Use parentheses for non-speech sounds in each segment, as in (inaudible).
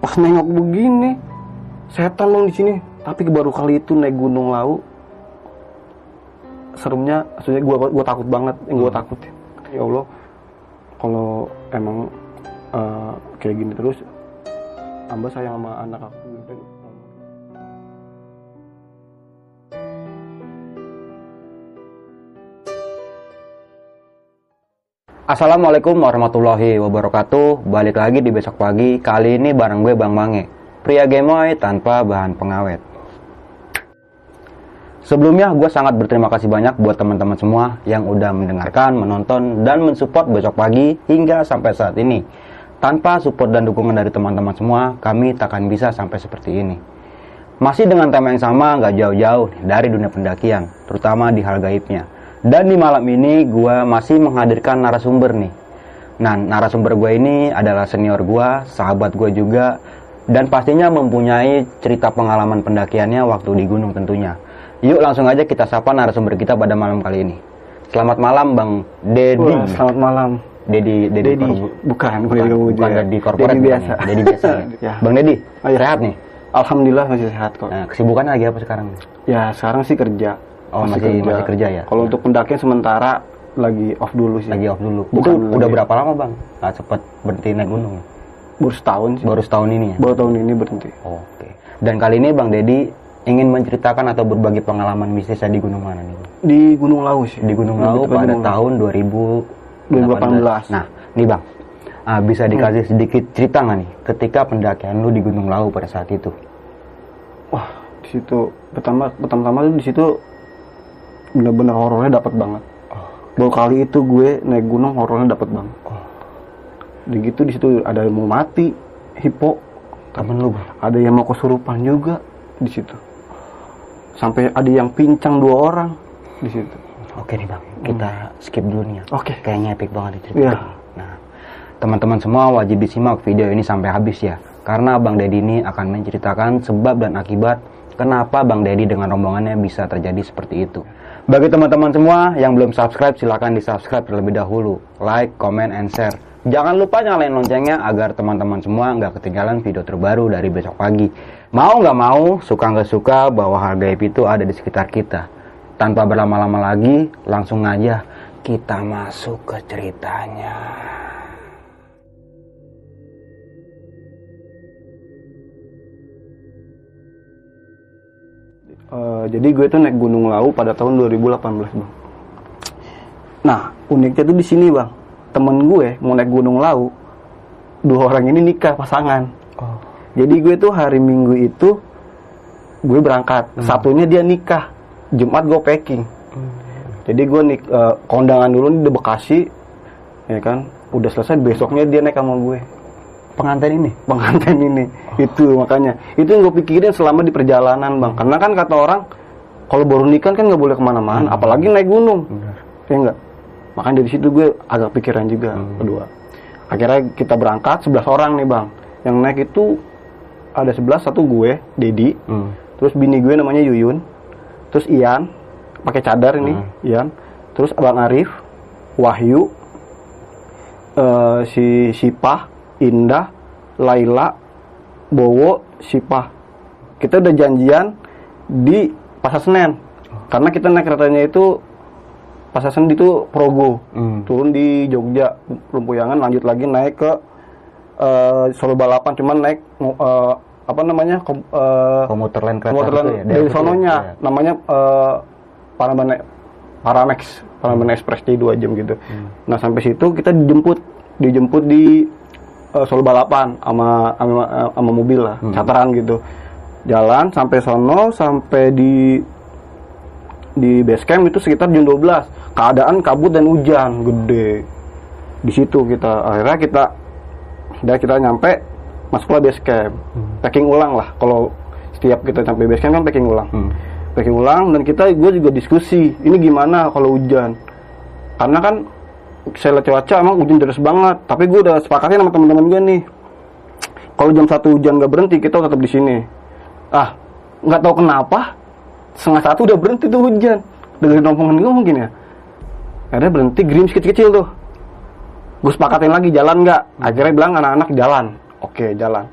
pas nengok begini setan dong di sini. Tapi baru kali itu naik gunung lau. Seremnya maksudnya gua gua takut banget yang gua takut ya Allah kalau emang eh, kayak gini terus hamba sayang sama anak aku Assalamualaikum warahmatullahi wabarakatuh. Balik lagi di besok pagi. Kali ini bareng gue Bang Mange Pria gemoy tanpa bahan pengawet. Sebelumnya gue sangat berterima kasih banyak buat teman-teman semua Yang udah mendengarkan, menonton, dan mensupport besok pagi hingga sampai saat ini. Tanpa support dan dukungan dari teman-teman semua Kami takkan bisa sampai seperti ini. Masih dengan tema yang sama gak jauh-jauh dari dunia pendakian Terutama di hal gaibnya dan di malam ini gue masih menghadirkan narasumber nih. Nah, narasumber gue ini adalah senior gue, sahabat gue juga, dan pastinya mempunyai cerita pengalaman pendakiannya waktu di gunung tentunya. Yuk langsung aja kita sapa narasumber kita pada malam kali ini. Selamat malam Bang Dedi. Wah, selamat malam Dedi Dedi Dedi Korbu- bukan bukan, bukan Korbuja. Dedi korporat Dedi bukan biasa. ya? Dedi biasa. ya? Ya. Bang Dedi, Oh, iya. sehat nih. Alhamdulillah masih sehat kok Nah, kesibukannya lagi apa sekarang? ya sekarang sih kerja Oh, masih- masih kerja ya? kalau untuk pendakian sementara lagi off dulu sih Lagi off dulu. Bukan Itu udah berapa lama Bang? Nggak cepet berhenti naik gunung ya? baru setahun sih Baru setahun ini ya? baru tahun ini berhenti Oke. Dan kali ini Bang Dedi ingin menceritakan atau berbagi pengalaman mistisnya di gunung mana nih? Di Gunung Lawu sih Di Gunung Lawu pada Gunung tahun 2018. 2018. Nah, nih Bang. ah, bisa dikasih sedikit cerita nggak nih ketika pendakian lu di Gunung Lawu pada saat itu? wah di situ pertama pertama tuh di situ bener-bener horornya dapat banget baru kali itu gue naik gunung horornya dapat banget dan gitu di situ ada yang mau mati hipo Temen lu ada yang mau kesurupan juga di situ sampai ada yang pincang dua orang di situ Oke nih Bang, kita skip dulu nih ya. Oke. Kayaknya epic banget cerita. Iya. Nah, teman-teman semua wajib disimak video ini sampai habis ya. Karena Bang Dedi ini akan menceritakan sebab dan akibat kenapa Bang Dedi dengan rombongannya bisa terjadi seperti itu. Bagi teman-teman semua yang belum subscribe, silahkan di subscribe terlebih dahulu. Like, comment, and share. Jangan lupa nyalain loncengnya agar teman-teman semua nggak ketinggalan video terbaru dari besok pagi. Mau nggak mau, suka nggak suka, bahwa hal gaib itu ada di sekitar kita. Tanpa berlama-lama lagi, langsung aja kita masuk ke ceritanya. Eh, jadi gue tuh naik Gunung Lawu pada tahun 2018 bang. Nah uniknya tuh di sini bang, temen gue mau naik Gunung Lawu, dua orang ini nikah pasangan. Jadi gue tuh hari Minggu itu gue berangkat, satunya dia nikah, Jumat gue packing. Jadi gue nik eh, kondangan dulu di Bekasi, ya kan, udah selesai besoknya dia naik sama gue Pengantin ini? pengantin ini. Itu makanya. Itu yang gue pikirin selama di perjalanan bang. Karena kan kata orang kalau baru nikah kan nggak boleh ke mana-mana apalagi naik gunung. Ya enggak makanya dari situ gue agak pikiran juga kedua. Akhirnya kita berangkat 11 orang nih bang. Yang naik itu ada 11 satu gue Dedi. Hmm. terus bini gue namanya Yuyun. Terus Ian pakai cadar ini Ian. Terus Abang Arif Wahyu eh, si Sipah Indah Laila Bowo Sipah kita udah janjian di Pasar Senen karena kita naik keretanya itu Pasar Senen itu Progo Hmm. turun di Jogja Lumpuyangan lanjut lagi naik ke eh, Solo Balapan cuman naik eh, apa namanya kom- eh, Komuter lain kereta Kemudian gitu ya? dari sononya ya? namanya eh, Paramane Paramex Paramane Express di dua jam gitu. Hmm. Nah sampai situ kita dijemput dijemput di eh, Solo balapan sama sama, sama mobil lah Hmm. charteran gitu. Jalan sampai sono sampai di di base camp itu sekitar jam 12. Keadaan kabut dan hujan gede. Di situ kita akhirnya kita udah kita nyampe masuklah base camp packing ulang lah kalau setiap kita sampai base camp kan packing ulang Hmm. packing ulang dan kita gue juga diskusi ini gimana kalau hujan karena kan saya lihat cuaca emang hujan deras banget. Tapi gue udah sepakatin sama teman-teman gue nih. Kalau jam satu hujan nggak berhenti kita tetap di sini. Ah nggak tahu kenapa setengah satu udah berhenti tuh hujan. Dengerin omongan gue mungkin ya. Akhirnya berhenti gerimis kecil-kecil tuh. Gue sepakatin lagi jalan nggak? Akhirnya bilang anak-anak jalan. Oke jalan.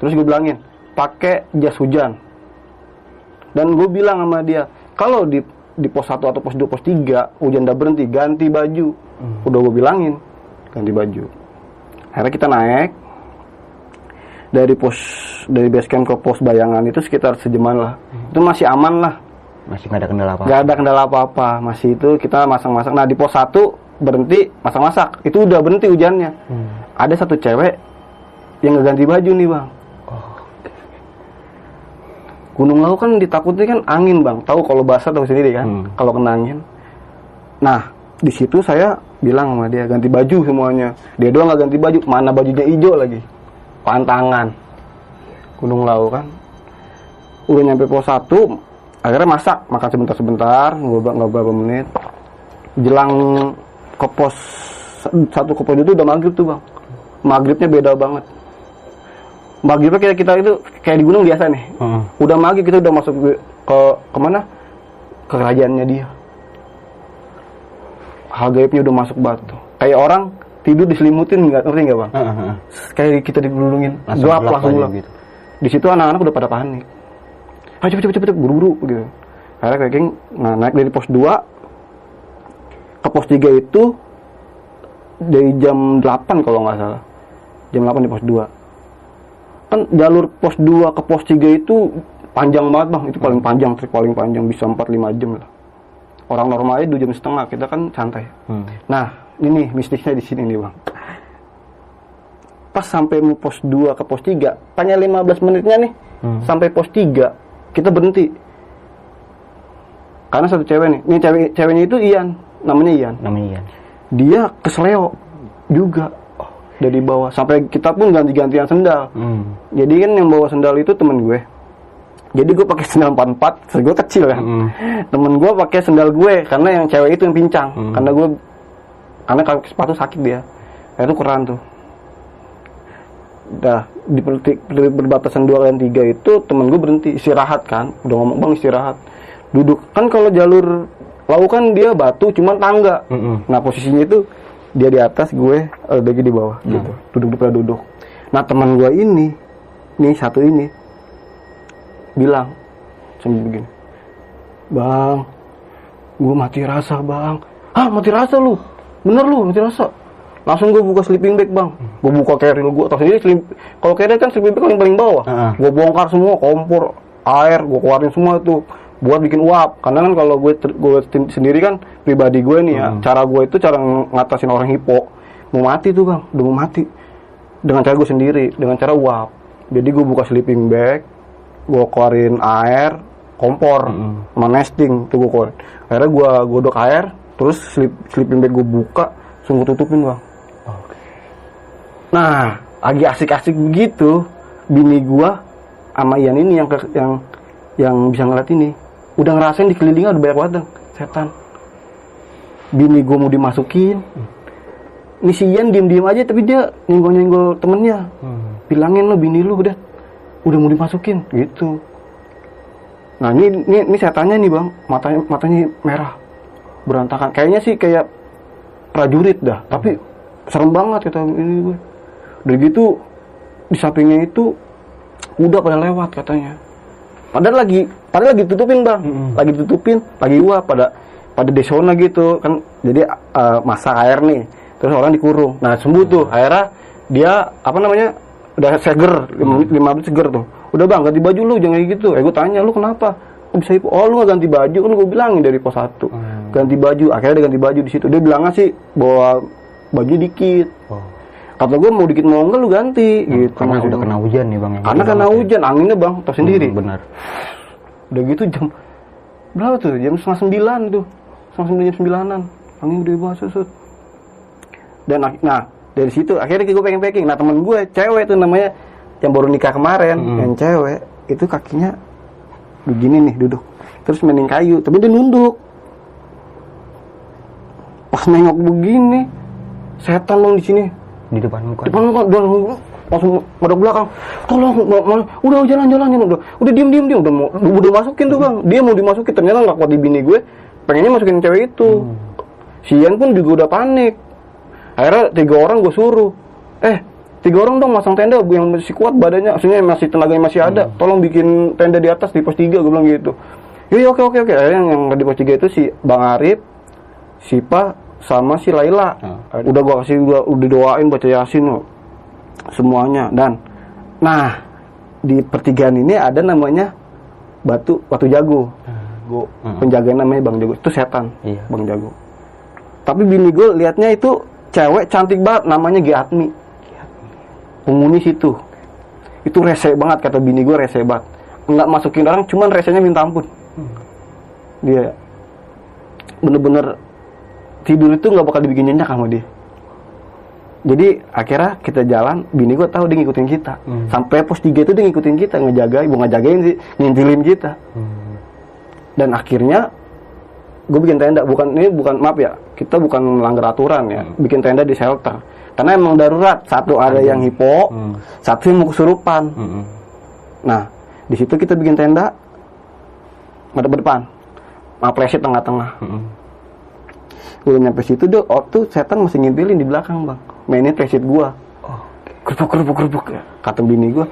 Terus gue bilangin pakai jas hujan. Dan gue bilang sama dia kalau di di pos 1 atau pos 2 pos 3 hujan udah berhenti ganti baju udah gue bilangin ganti baju. Akhirnya kita naik. Dari pos dari base camp ke pos bayangan itu sekitar sejaman lah. Itu masih aman lah. Masih nggak ada kendala apa. nggak ada kendala apa-apa. Masih itu kita masang-masang. Nah di pos 1 berhenti masak-masak. Itu udah berhenti hujannya. Ada satu cewek yang nggak ganti baju nih bang. Gunung Lawu kan ditakuti kan angin bang. Tahu kalau basah tahu sendiri kan Hmm. kalau kena angin. Nah di situ saya bilang sama dia ganti baju semuanya. Dia doang nggak ganti baju mana bajunya hijau lagi? Pantangan. Gunung Lawu kan? Udah nyampe pos 1 akhirnya masak makan sebentar-sebentar nggak nggak berapa menit. Jelang ke pos satu ke pos itu udah maghrib tuh bang. Maghribnya beda banget. Maghribnya kayak kita itu kayak di gunung biasa nih. Heeh. udah maghrib kita udah masuk ke ke ke mana ke kerajaannya dia hal gaibnya udah masuk batu. Kayak orang tidur diselimutin nggak ngerti nggak bang? Heeh. kayak kita digulungin Langsung gelap gelap langsung gelap. gitu. di situ anak-anak udah pada panik. Ayo cepet cepet cepet cepet, buru-buru gitu. Akhirnya kayak geng nah, naik dari pos 2 ke pos 3 itu dari jam 8 kalau nggak salah. Jam 8 di pos 2 kan jalur pos 2 ke pos 3 itu panjang banget bang. Itu paling panjang trik paling panjang bisa 4-5 jam lah orang normalnya 2 jam setengah kita kan santai Hmm. Nah, ini mistisnya di sini nih, Bang. Pas sampai mau pos 2 ke pos 3, tanya 15 menitnya nih, Hmm. sampai pos 3, kita berhenti. Karena satu cewek nih, ini cewek ceweknya itu Ian, namanya Ian. Namanya Ian. Dia kesleo juga dari bawah sampai kita pun ganti-gantian sendal. Hmm. Jadi kan yang bawa sendal itu temen gue. Jadi gue pakai sendal 44, terus gue kecil kan. Mm. Temen gue pakai sendal gue karena yang cewek itu yang pincang. Mm. Karena gue karena kalau sepatu sakit dia. Nah, itu keren tuh. Dah di perbatasan 2 dan 3 itu temen gue berhenti istirahat kan. Udah ngomong bang istirahat. Duduk kan kalau jalur laut kan dia batu cuman tangga. Mm-mm. Nah posisinya itu dia di atas gue lagi di bawah gitu. Duduk depan duduk. Nah teman gue ini, nih satu ini bilang sambil begini, bang, gue mati rasa bang. Ah mati rasa lu, bener lu mati rasa. Langsung gue buka sleeping bag bang, gue buka carrier gue. Tahu sendiri sleep, kalau carrier kan sleeping bag paling paling bawah. Gue bongkar semua kompor, air, gue keluarin semua itu buat bikin uap. Karena kan kalau gue ter- gue sen- sendiri kan pribadi gue nih ya, cara gue itu cara ng- ngatasin orang hipo mau mati tuh bang, udah mau mati dengan cara gue sendiri, dengan cara uap. Jadi gue buka sleeping bag, gue keluarin air, kompor, sama nesting tuh gue keluarin. Akhirnya gue godok air, terus slip, sleeping bag gue buka, langsung gue tutupin bang. Nah, lagi asik-asik begitu, bini gua sama Ian ini yang ke- yang yang bisa ngeliat ini, udah ngerasain di kelilingnya udah banyak banget Bang, setan. Bini gua mau dimasukin, ini si Ian diem-diem aja tapi dia nyenggol-nyenggol temennya. Bilangin lo bini lu udah udah mau dimasukin gitu. Nah ini ini, ini setannya nih bang, matanya matanya merah, berantakan. Kayaknya sih kayak prajurit dah, tapi serem banget kata ini gue. Udah gitu di sampingnya itu udah pada lewat katanya. Padahal lagi padahal lagi tutupin bang, lagi tutupin, lagi uap pada pada desona gitu kan. Jadi eh, masak air nih, terus orang dikurung. Nah sembuh tuh, akhirnya dia apa namanya udah seger, lima menit lima menit seger tuh. Udah bang ganti baju lu jangan kayak gitu. Eh gue tanya lu kenapa? Kok bisa hipo? Oh lu gak ganti baju kan gue bilangin dari pos 1 ganti baju akhirnya dia ganti baju di situ dia bilangnya sih bawa baju dikit Oh. kata gue mau dikit mau enggak lu ganti gitu Karena udah kena hujan nih bang. yang karena kena ya. hujan anginnya bang tau sendiri Hmm, benar. udah gitu jam berapa tuh jam setengah sembilan tuh setengah sembilan jam sembilanan angin gede banget susut dan nah dari situ akhirnya gue pengen packing nah temen gue cewek tuh namanya yang baru nikah kemarin Hmm. yang cewek itu kakinya begini nih duduk. Terus mending kayu tapi dia nunduk. Pas nengok begini setan dong di sini. Di depan muka. Depan muka udah langsung pada belakang. Tolong ma- ma- udah jalan jalan jalan. Udah udah diem diem diem. Udah mau udah masukin tuh bang. Dia mau dimasukin. Ternyata nggak kuat di bini gue. Pengennya masukin cewek itu. Si Ian pun juga udah panik akhirnya tiga orang gue suruh eh tiga orang dong masang tenda yang masih kuat badannya maksudnya masih tenaganya masih ada tolong bikin tenda di atas di pos tiga gue bilang gitu iya oke oke oke akhirnya yang, yang di pos tiga itu si Bang Arif Sipa sama si Laila Ah. udah gua kasih gua udah doain baca yasin loh. semuanya dan nah di pertigaan ini ada namanya batu batu jago gua Hmm. penjaga namanya bang jago itu setan Iya. bang jago tapi bini gue liatnya itu cewek cantik banget namanya Giatmi penghuni situ. Itu rese banget kata bini gue rese banget. Nggak masukin orang cuman resenya minta ampun. Dia bener-bener tidur itu nggak bakal dibikin nyenyak sama dia. Jadi akhirnya kita jalan bini gue tahu dia ngikutin kita. Hmm. sampai pos 3 itu dia ngikutin kita ngejagain bukan ngejagain sih ngintilin kita. Hmm. dan akhirnya gue bikin tenda bukan ini bukan maaf ya kita bukan melanggar aturan ya bikin tenda di shelter. Karena emang darurat satu ada yang hipo Hmm. satu yang mau kesurupan. Hmm. nah di situ kita bikin tenda madep depan Maplesit tengah-tengah. Hmm. gue nyampe situ oh tuh setan masih ngintilin di belakang bang. Mainin presit gua. Oh. kerupuk kerupuk kerupuk. Kata bini gua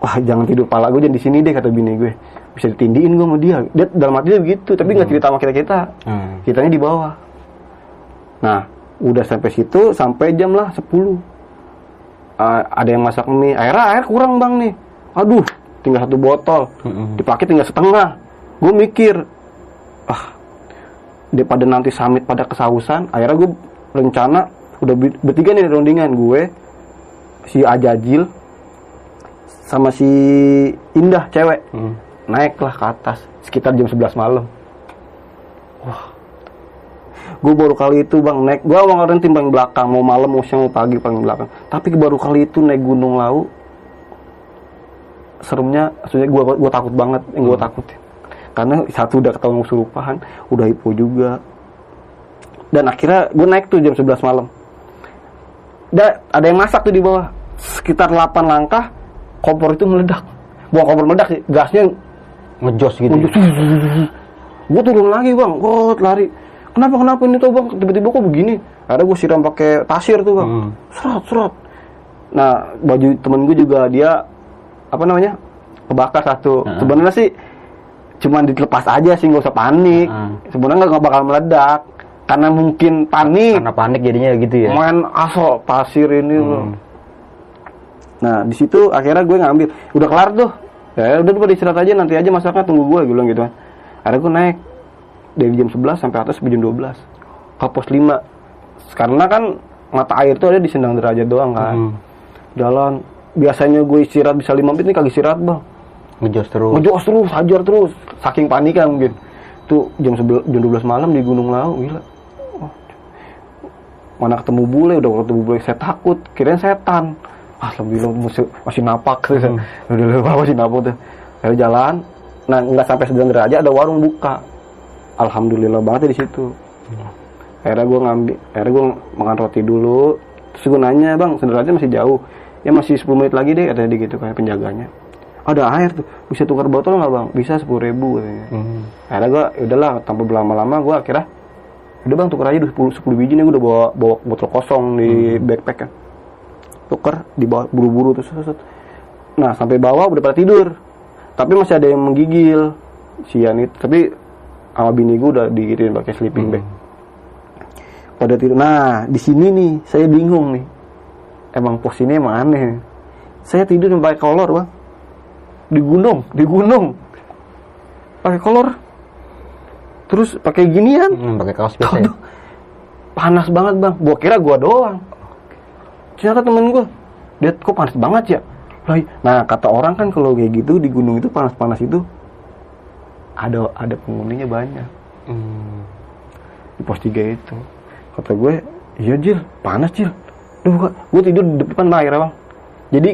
wah jangan tidur pala gue jangan di sini deh kata bini gue bisa ditindiin gua sama dia. Dia dalam hati dia begitu tapi nggak cerita sama kita kita. Hmm. kitanya di bawah. Nah udah sampai situ sampai jam lah 10 Ah, ada yang masak mie. Airnya air kurang bang nih. Aduh tinggal satu botol. Hmm. dipakai tinggal setengah. Gue mikir ah daripada nanti samit pada kesausan akhirnya gue rencana udah bertiga nih rundingan. Gue si Ajajil sama si Indah cewek. Hmm. Naiklah ke atas sekitar jam 11 malam. Wah. Gue baru kali itu bang naik. Gue awal orang tim paling belakang mau malam mau siang mau pagi paling belakang. Tapi baru kali itu naik gunung lau. Seremnya maksudnya gue gue takut banget yang gue takutin. Karena satu udah ketahuan kesurupan udah hipo juga. Dan akhirnya gue naik tuh jam 11 malam. Da, ada yang masak tuh di bawah. Sekitar 8 langkah kompor itu meledak. Bukan kompor meledak sih gasnya ngejos gitu ya? gue turun lagi bang gue lari kenapa kenapa ini tuh bang tiba-tiba kok begini ada gue siram pakai pasir tuh bang Hmm. serot serot nah baju temen gue juga dia apa namanya kebakar satu Heeh. sebenarnya sih cuman dilepas aja sih nggak usah panik Heeh. sebenarnya nggak bakal meledak karena mungkin panik karena panik jadinya gitu ya main asal pasir ini loh. Hmm. Nah di situ akhirnya gue ngambil, udah kelar tuh. Ya udah pada istirahat aja nanti aja masaknya tunggu gue, gue bilang gitu kan. Akhirnya gue naik dari jam 11 sampai atas sampai jam 12 ke pos 5 karena kan mata air tuh ada di sendang derajat doang kan. Hmm. Jalan biasanya gue istirahat bisa 5 menit nih kagak istirahat bang. ngejos terus Ngejos terus, hajar terus, saking paniknya mungkin. Tuh jam 11 jam 12 malam di Gunung Lau, gila. Wah, Mana ketemu bule, udah ketemu bule saya takut, kirain setan. Ah, lebih masih, masih napak tuh. Hmm. Udah lupa (laughs) masih napak tuh. Akhirnya jalan, nah nggak sampai sedang derajat ada warung buka. Alhamdulillah banget ya di situ. Akhirnya gue ngambil, akhirnya gue makan roti dulu. Terus gue nanya, bang, sederajat masih jauh. Ya masih 10 menit lagi deh, katanya dia gitu kayak penjaganya. Ada air tuh, bisa tukar botol nggak bang? Bisa sepuluh ribu katanya. Hmm. Akhirnya gue, udahlah, tanpa berlama-lama gue akhirnya udah bang tukar aja 10, 10 biji nih gue udah bawa, bawa botol kosong di backpack kan tuker dibawa buru-buru terus, terus, terus. nah sampai bawah udah pada tidur. Tapi masih ada yang menggigil. Sian itu. Tapi sama bini gue udah digituin pakai sleeping bag. Pada tidur. Nah di sini nih saya bingung nih. Emang pos ini emang aneh nih. saya tidur pakai kolor bang. Di gunung di gunung. Pakai kolor. Terus pakai ginian. Hmm, pakai kaos biasa ya? Panas banget bang. Gua kira gua doang. Ternyata temen gua, dia kok panas banget ya. Nah kata orang kan kalau kayak gitu di gunung itu panas-panas itu ada ada penghuninya banyak. Hmm. di pos 3 itu. Kata gue, iya Jil, panas Jil. Duh, gua tidur di depan air bang. Jadi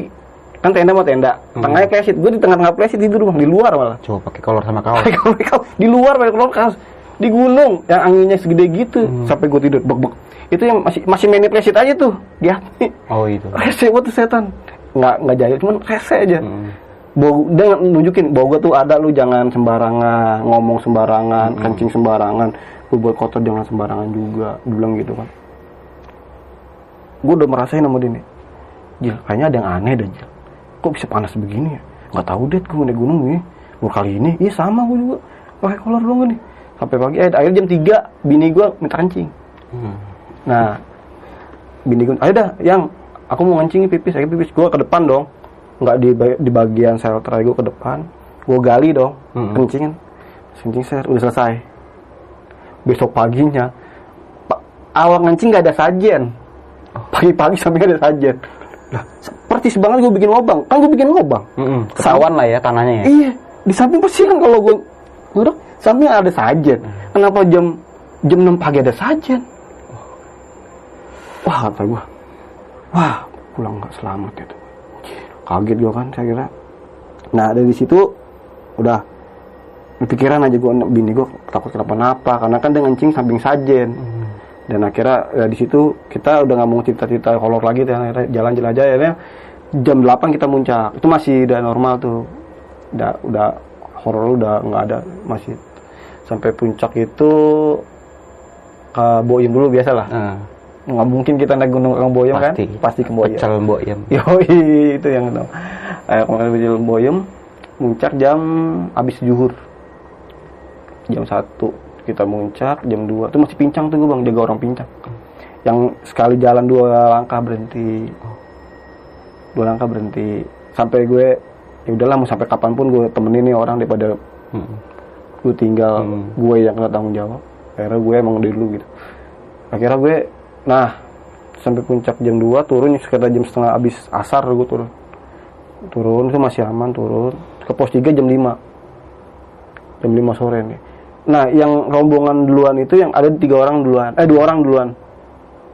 kan tenda mau tenda. Tengahnya plesit gue di tengah-tengah plesit tidur bang. Di luar malah. Coba pakai kolor sama kaos. Di luar pakai kolor kaos. Di gunung yang anginnya segede gitu. Sampai gue tidur. Bek bek itu yang masih masih main plesit aja tuh di hati Oh itu. (laughs) rese buat tuh setan. Nggak nggak jahil cuman rese aja. Hmm. Bau, dia nunjukin bahwa gue tuh ada lu jangan sembarangan ngomong sembarangan kencing sembarangan. Lu buat kotor jangan sembarangan juga Dia bilang gitu kan. Gue udah merasain sama dia nih. Jil, kayaknya ada yang aneh dah Jil. Kok bisa panas begini ya? Nggak tahu deh gue naik gunung nih. Baru kali ini iya sama gue juga. Pakai kolor doang nih. Sampai pagi eh akhirnya jam 3 bini gue minta kencing. Hmm. Nah, bini gue, ayo dah, yang aku mau ngencing pipis, akhirnya pipis gue ke depan dong, nggak di di bagian sel terakhir gue ke depan, gue gali dong, Mm-mm. kencingin, kencing ser, udah selesai. Besok paginya, pa- awal ngencing gak ada sajen, pagi-pagi sampai gak ada sajen. Lah, persis banget gue bikin lubang, kan gue bikin lubang. Mm-mm. Ketahuan lah ya tanahnya ya. Iya, di samping pasti kan kalau gue duduk, samping ada sajen. Kenapa jam jam 6 pagi ada sajen? Wah, kata gue. Wah, pulang nggak selamat itu. Kaget gue kan, saya kira. Nah, dari situ udah pikiran aja gue bini gue takut kenapa-napa karena kan dia ngencing samping sajen dan akhirnya ya, di situ kita udah nggak mau cerita-cerita kolor lagi dan akhirnya jalan jelajah akhirnya jam 8 kita muncak itu masih udah normal tuh udah udah horor udah nggak ada masih sampai puncak itu ke Boyem dulu biasa lah Nah, nggak mungkin kita naik gunung ke Boyem kan pasti. ke Boyem Pecel ya. (laughs) Yoi, itu yang itu. Eh, kemarin di Boyem, muncak jam habis zuhur. Jam 1 kita muncak, jam 2 itu masih pincang tuh gue bang, jaga orang pincang. Yang sekali jalan dua langkah berhenti. Dua langkah berhenti. Sampai gue, ya udahlah mau sampai kapan pun gue temenin nih orang daripada Hmm. gue tinggal Hmm. gue yang kena tanggung jawab akhirnya gue emang dulu gitu akhirnya gue nah sampai puncak jam 2 turun sekitar jam setengah habis asar gue turun. Turun itu masih aman turun. Ke pos 3 jam 5 jam 5 sore nih. Nah yang rombongan duluan itu yang ada tiga orang duluan. Eh dua orang duluan.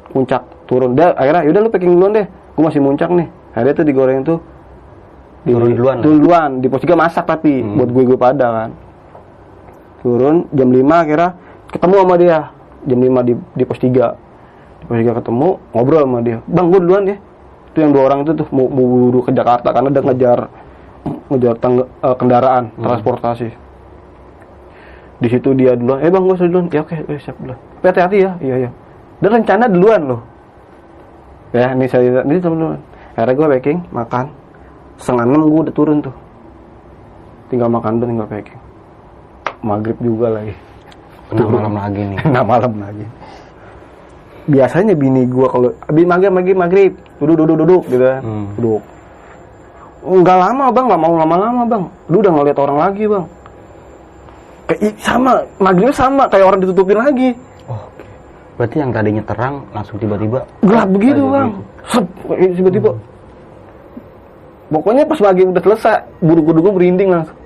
Puncak turun. Dia akhirnya yaudah lu packing duluan deh. Gue masih muncak nih. Akhirnya tuh digoreng tuh Turun duluan. turun duluan. Di pos 3 masak tapi Hmm. buat gue gue pada kan. Turun jam 5 akhirnya ketemu sama dia. Jam 5 di, di pos 3 di pos 3 ketemu ngobrol sama dia. Bang gue duluan ya. Itu yang dua orang itu tuh mau, buru ke Jakarta karena dia ngejar ngejar tangga- eh, kendaraan transportasi. Di situ dia duluan eh bang gue duluan. Ya oke eh, siap duluan. Tapi hati-hati ya. Iya iya. Dan rencana duluan loh. Ya ini saya ini teman duluan akhirnya gue packing makan. Setengah enam gue udah turun tuh. Tinggal makan tuh tinggal packing. Maghrib juga lagi. Kena malam lagi nih. (laughs) nah malam lagi biasanya bini gua kalau abis maghrib maghrib maghrib duduk duduk duduk gitu kan. Hmm. duduk. Nggak lama bang nggak mau lama-lama bang. Lu udah ngeliat orang lagi bang. Kayak sama maghrib sama kayak orang ditutupin lagi. Oh. Berarti yang tadinya terang langsung tiba-tiba gelap begitu bang. Sep, tiba-tiba. Pokoknya pas maghrib udah selesai buru buru gue merinding langsung.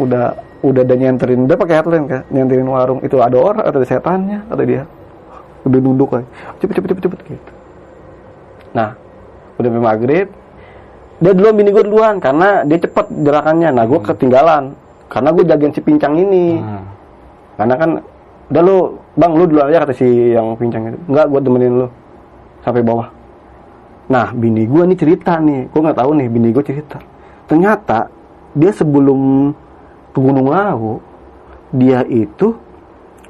Udah udah ada nyenterin udah pakai headlamp kan? Nyenterin warung. Itu ada orang atau ada setannya atau dia. Udah duduk kan cepet cepet cepet cepet gitu. Nah udah sampai maghrib dia duluan bini gue duluan karena dia cepet gerakannya. Nah gue ketinggalan karena gue jagain si pincang ini. Nah, karena kan udah lu bang lu duluan aja kata si yang pincang itu. Enggak gue temenin lu sampai bawah. Nah bini gue nih cerita nih. Gue nggak tahu nih bini gue cerita. Ternyata dia sebelum Gunung Lawu dia itu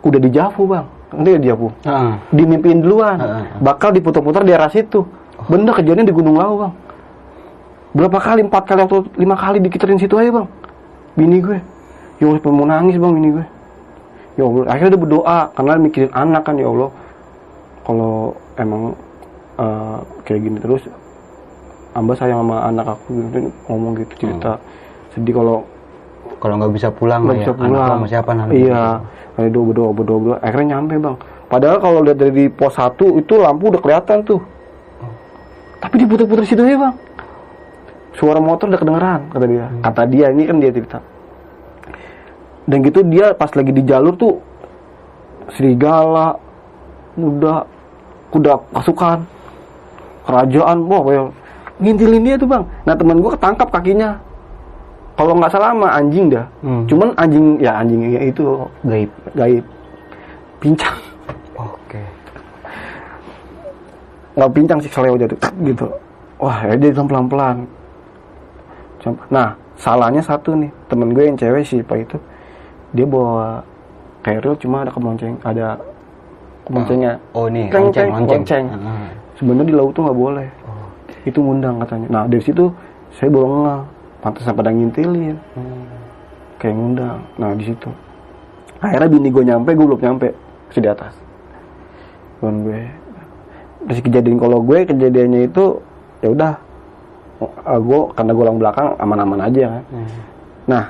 udah di Javu bang. Nanti di Javu Heeh. dimimpiin duluan. Heeh. bakal diputar-putar di arah situ bener kejadian di Gunung Lawu bang. Berapa kali? Empat kali atau lima kali dikiterin situ aja bang. Bini gue. Ya Allah mau nangis bang bini gue. Ya Allah akhirnya dia berdoa. Karena mikirin anak kan ya Allah. Kalau emang eh, kayak gini terus amba sayang sama anak aku gitu. Ngomong gitu cerita. Sedih kalau Kalau nggak bisa pulang nggak lah bisa ya. pulang. Anak sama siapa nanti? iya kayak doa berdoa berdoa berdoa akhirnya nyampe bang. Padahal kalau lihat dari pos 1 itu lampu udah kelihatan tuh. Tapi diputer-puter situ ya bang. Suara motor udah kedengeran kata dia. Kata dia ini kan dia cerita. Dan gitu dia pas lagi di jalur tuh serigala kuda kuda pasukan kerajaan wah kayak ngintilin dia tuh bang. Nah teman gue ketangkap kakinya kalau nggak salah sama anjing dah Hmm. cuman anjing ya anjing itu Gaib. gaib pincang Oke. nggak pincang sih seleo jatuh gitu wah ya dia pelan pelan nah salahnya satu nih temen gue yang cewek sih pak itu dia bawa keril cuma ada kemonceng ada kemoncengnya Oh ini Ceng, lonceng, ceng, lonceng. lonceng. Ah. sebenarnya di laut tuh nggak boleh Oh. itu ngundang katanya nah dari situ saya nggak pantesan pada ngintilin. Hmm. kayak ngundang. Nah di situ. Akhirnya bini gue nyampe gue belum nyampe. Masih di atas. Bukan gue terus kejadian kalau gue kejadiannya itu ya udah. Uh, gue karena gue orang belakang aman-aman aja kan. Hmm. nah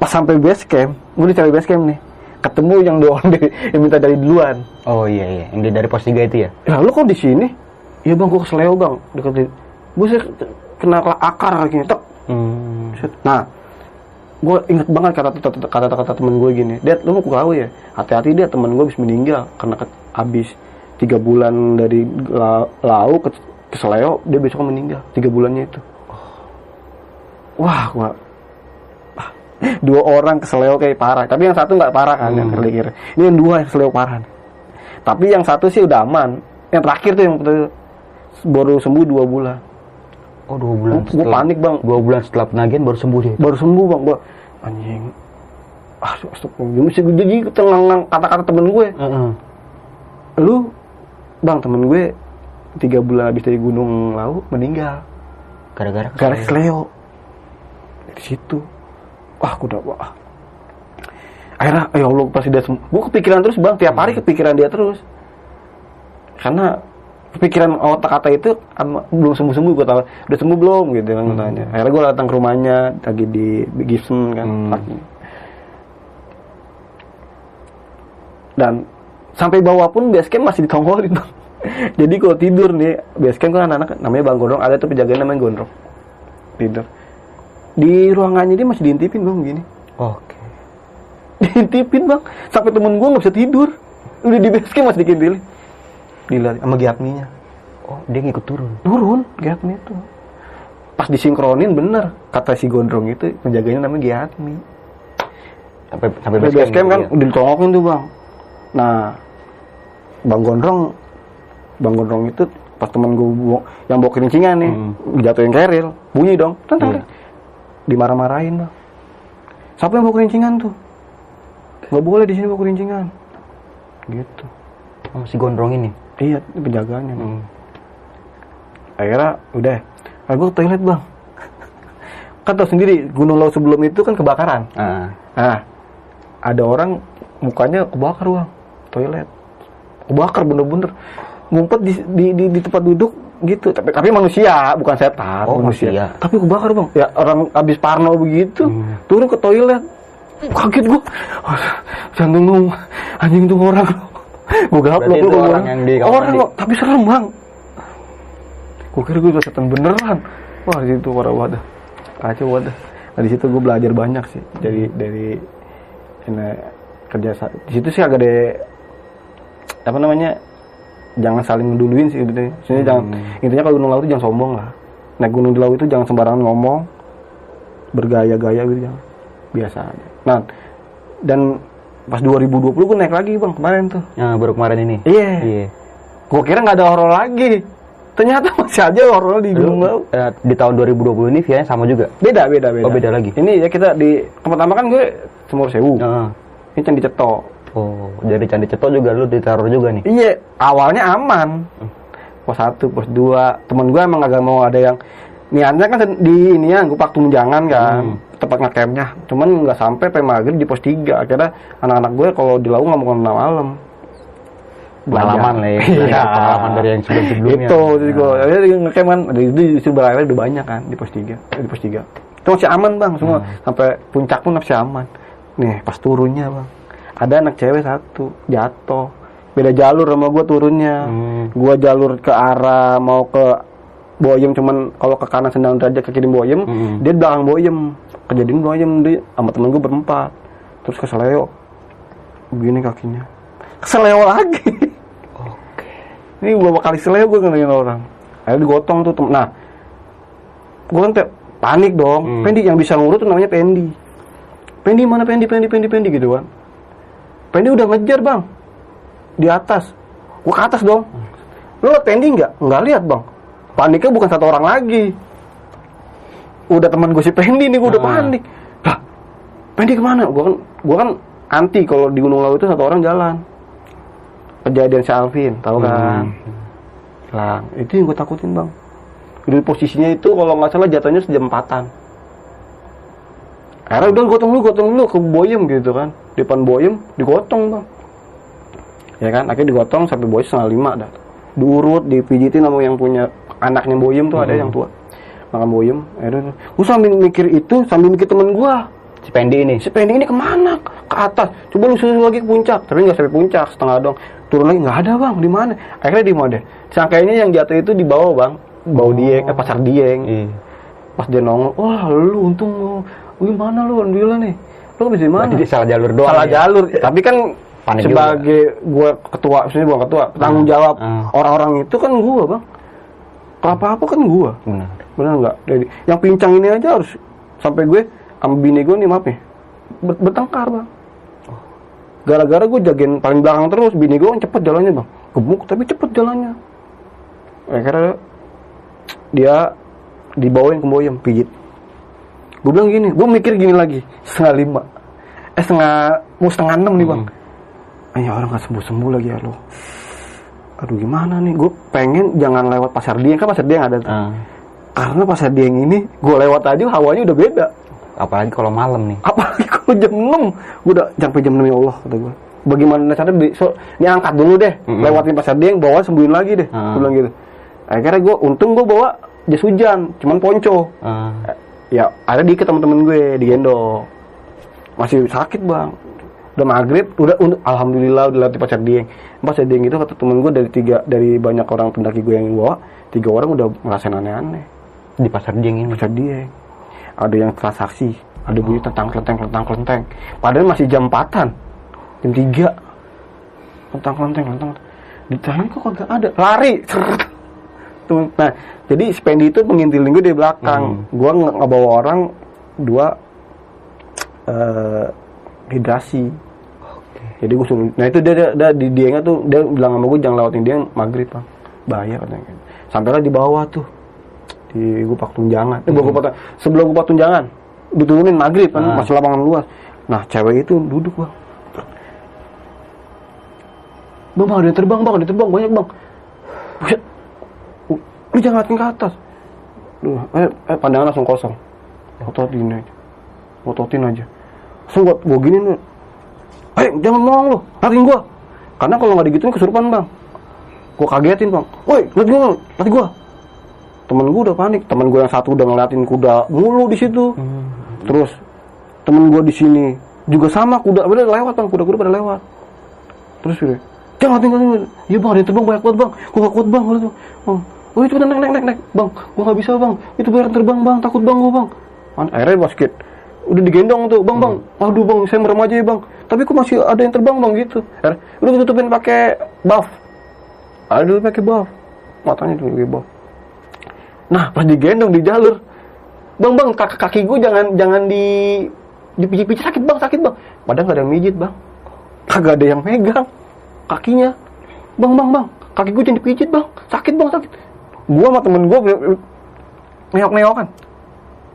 pas sampai base camp gue dicari base camp nih. Ketemu yang doang dari, (laughs) yang minta dari duluan. Oh iya iya, yang dari pos 3 itu ya? ya lu kok di sini? Iya bang gue keseleo bang. Deketin. Gue sih kena akar kakinya tek Hmm. Nah, gue inget banget kata kata kata, kata temen gue gini, Dad, lu mau kau ya? Hati-hati dia temen gue habis meninggal karena ke, habis tiga bulan dari la, lau ke, ke Seleo, dia besok meninggal tiga bulannya itu. Wah, gua (laughs) dua orang ke Seleo kayak parah, tapi yang satu nggak parah kan yang kira Ini yang dua yang Seleo parah. Tapi yang satu sih udah aman. Yang terakhir tuh yang baru sembuh dua bulan. Oh dua bulan gua panik, Bang. Dua bulan setelah penagihan baru sembuh dia. baru sembuh bang gua. Anjing. Ah astagfirullah. Mesti gue jadi tenang kata-kata temen gue. Heeh. lu bang temen gue tiga bulan habis dari gunung lau meninggal. Gara-gara gara keseleo. Leo di situ. Wah gue udah wah. Akhirnya ya Allah pasti dia sembuh gue kepikiran terus bang. Tiap hari kepikiran dia terus. Karena kepikiran otak kata itu belum sembuh sembuh gue tahu. Udah sembuh belum? Gitu kan tanya. Akhirnya gue datang ke rumahnya lagi di Gibson kan Hmm. dan sampai bawah pun basecamp masih ditongolin. Bang (laughs) jadi kalau tidur nih basecamp kan anak-anak namanya bang gondrong ada tuh penjaganya namanya gondrong. Tidur. Di ruangannya dia masih diintipin bang begini Oke. (laughs) diintipin bang. Sampai temen gue nggak bisa tidur. Udah di basecamp masih dikintilin dilihat sama giatminya Oh dia ngikut turun. turun giatmi itu pas disinkronin bener kata si gondrong itu penjaganya namanya giatmi Sampai sampai base base camp kan udah dicolongin tuh bang. Nah, bang Gondrong, bang Gondrong itu pas temen gue yang bawa kelincingan nih, Hmm. dijatuhin keril, bunyi dong, tentang Iya. dimarah-marahin bang. Siapa yang bawa kelincingan tuh? Gak boleh di sini bawa kelincingan. Gitu. Oh, si gondrong ini. Iya. Bang. Hmm. Akhirnya udah, ah, gue ke toilet bang. kan tau sendiri, Gunung Lawu sebelum itu kan kebakaran. Ah. Nah, ada orang mukanya kebakar bang, toilet, kebakar bener-bener, ngumpet di, di, di, di tempat duduk gitu. Tapi tapi manusia, bukan setan, Oh, manusia. manusia. Tapi kebakar bang, ya orang abis parno begitu, Hmm. turun ke toilet, kaget gua, jantung lu, anjing tuh orang, gua gaplok lu gua orang yang di kamar orang kok, tapi serem bang. Gua kira gua udah setan beneran. Wah di situ parah wadah, kacau wadah. Nah, di situ gue belajar banyak sih. Dari dari ini kerja di situ sih agak de apa namanya jangan saling ngeduluin sih gitu Maksudnya jangan intinya kalau gunung laut itu jangan sombong lah. Naik gunung di laut itu jangan sembarangan ngomong. Bergaya-gaya gitu jangan. Biasa aja. Nah dan pas 2020 gue naik lagi bang kemarin tuh Nah, baru kemarin ini. iya Iya. gue kira nggak ada horor lagi ternyata (laughs) masih aja horor di gunung laut Eh, di tahun 2020 ini via sama juga. beda beda beda Oh, beda lagi. ini ya kita di pertama kan gue semur sewu Heeh. ini candi cetok Oh, dari Candi Ceto juga lu ditaruh juga nih. Iya, awalnya aman. Pos satu, pos dua. Temen gue emang agak mau ada yang niatnya kan di ini ya, gue paktum jangan kan, Hmm. Tempat ngacampnya. Cuman nggak sampai sampai maghrib di pos tiga. Akhirnya anak-anak gue kalau di laut nggak mau ke mana malam. Pengalaman lah ya. Iya. Pengalaman dari yang sebelum-sebelumnya. Itu, jadi gue, ya, ngecamp kan, itu justru berakhir udah banyak kan di pos tiga, eh, di pos tiga. Itu masih aman bang, semua sampai puncak pun masih aman. Nih pas turunnya bang, ada anak cewek satu jatuh, beda jalur sama gue turunnya. Hmm. Gua jalur ke arah mau ke Boyem cuman kalau ke kanan sendang derajat ke kiri Boyem, Hmm. dia di belakang Boyem. Kejadian Boyem dia sama temen gue berempat. Terus ke Seleo. Begini kakinya. Ke Seleo lagi. Ini beberapa kali Seleo gue ngeliatin orang. Akhirnya digotong tuh. tem- Nah, gue kan panik dong Hmm. Pendi yang bisa ngurut tuh namanya Pendi Pendi mana Pendi Pendi Pendi Pendi gitu kan Pendi udah ngejar bang di atas gue ke atas dong lo liat Pendi nggak nggak lihat bang paniknya bukan satu orang lagi udah teman gue si Pendi nih gue udah Ah. panik. Lah Pendi ke mana? Gue kan gue kan anti kalau di Gunung Lawu itu satu orang jalan. Kejadian si Alvin tahu kan? Hilang itu yang gue takutin bang. Di posisinya itu kalau nggak salah jatuhnya sejam empatan. Akhirnya udah gotong dulu gotong dulu ke Boyem gitu kan. Depan Boyem digotong bang. Ya kan? Akhirnya digotong sampai Boyem setengah lima dah. Diurut dipijitin sama yang punya anaknya Boyem tuh ada yang tua makan Boyem akhirnya gue sambil mikir itu sambil mikir temen gue Si Pendi ini. si pending ini ke mana? Ke atas. Coba lu susul lagi ke puncak. Tapi nggak sampai puncak setengah dong. Turun lagi nggak ada bang. Di mana? Akhirnya di mana? Sangkainya yang jatuh itu di bawah bang. Bawah dieng eh, pasar dieng Iya. pas dia nongol wah lu untung lu. Wih, mana lu? Alhamdulillah nih. Lu habis di mana? Salah jalur doang. salah ya? jalur. Tapi kan Panik sebagai gue ketua maksudnya bukan ketua tanggung jawab Ah. orang-orang itu kan gue bang. Kalau apa apa kan gue Benar. Benar nggak? Jadi yang pincang ini aja harus sampai gue sama bini gue nih maaf nih. Ber- bertengkar bang. Gara-gara gue jagain paling belakang terus bini gue kan cepet jalannya bang. Gemuk tapi cepet jalannya. Akhirnya dia dibawain ke boyem pijit. Gue bilang gini gue mikir gini lagi setengah lima. Eh setengah mau setengah enam nih bang. Ayah orang gak sembuh-sembuh lagi ya lo aduh gimana nih? Gue pengen jangan lewat pasar dieng kan pasar dieng ada tuh. Ah. Karena pasar dieng ini gue lewat aja hawanya udah beda. Apalagi kalau malam nih. apalagi kalau jam 6 gue udah sampai jam 6 ya Allah kata gue bagaimana caranya di, so, ini angkat dulu deh. Mm-mm. lewatin pasar dieng bawa sembuhin lagi deh. Ah. gue bilang gitu. Akhirnya gue untung gue bawa jas hujan cuman ponco. Ah. ya ada dikit temen-temen gue digendong. Masih sakit bang. Udah maghrib udah untuk alhamdulillah udah lewat di pasar dieng pasar dieng itu kata temen gue dari tiga dari banyak orang pendaki gue yang bawa tiga orang udah ngerasain aneh-aneh di pasar Dieng ini. pasar dieng. Ada yang transaksi ada bunyi tentang kelenteng kelentang kelenteng. Padahal masih jam 4an jam 3 tentang kelenteng kelenteng. Ditanya kok kagak ada. Lari. Tuh, nah jadi spendi itu pengintilin gue di belakang. Gua nge ngebawa orang dua eh hidrasi jadi gue suruh nah itu dia, dia, dia di diengnya tuh dia bilang sama gue jangan lewatin dia maghrib bang. Bahaya katanya. Sampailah di bawah tuh di Gupak Tunjangan. Eh, gua Gupak sebelum Gupak Tunjangan. Diturunin maghrib kan Ah. masih lapangan luas nah cewek itu duduk bang. Bang bang ada yang terbang bang ada yang terbang banyak bang. Buset. lu jangan ngeliatin ke atas. Duh, eh, eh pandangan langsung kosong. Ototin aja. Ototin aja. Langsung gua, gua gini nih eh jangan ngomong lu. Ngeliatin gua. Karena kalau nggak digituin kesurupan bang. Gua kagetin bang. Woi ngeliatin gua ngeliatin gua temen gua udah panik. Temen gua yang satu udah ngeliatin kuda mulu di situ. Terus temen gua di sini juga sama kuda udah lewat bang. Kuda-kuda pada lewat. Terus udah jangan tinggal tinggal iya bang ada yang terbang banyak banget bang. Gua gak kuat bang. Gua liat, bang oh itu naik naik naik naik. Bang gua gak bisa bang. Itu biar terbang bang. Takut bang gua bang. An- akhirnya basket udah digendong tuh bang bang aduh bang saya merem aja ya bang. Tapi kok masih ada yang terbang bang? Gitu. Akhirnya, udah ditutupin pakai buff. Ada dulu pakai buff. Matanya tuh pakai buff nah pas digendong di jalur bang bang kaki, kaki gue jangan jangan di dipijit-pijit. Sakit bang sakit bang. Padahal gak ada yang mijit bang. Kagak ada yang megang kakinya. Bang bang bang kaki gue jangan dipijit bang. Sakit bang sakit. Gua sama temen gua neok neokan